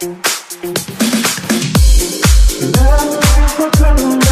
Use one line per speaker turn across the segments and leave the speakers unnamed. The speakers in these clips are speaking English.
Love, what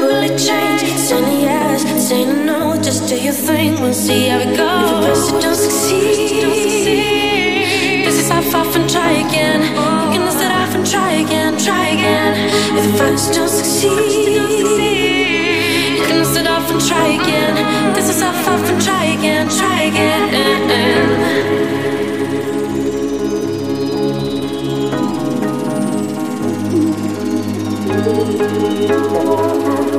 Will it change? Saying a yes, saying a no. Just do your thing. We'll see how it goes. If a person don't succeed, this is how far and try again. You can start off and try again, try again. If the first don't succeed. You can start off and try again. This is how far and try again, try again. Uh-uh.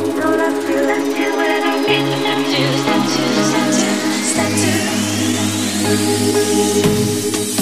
Step two, step two, step two, step two.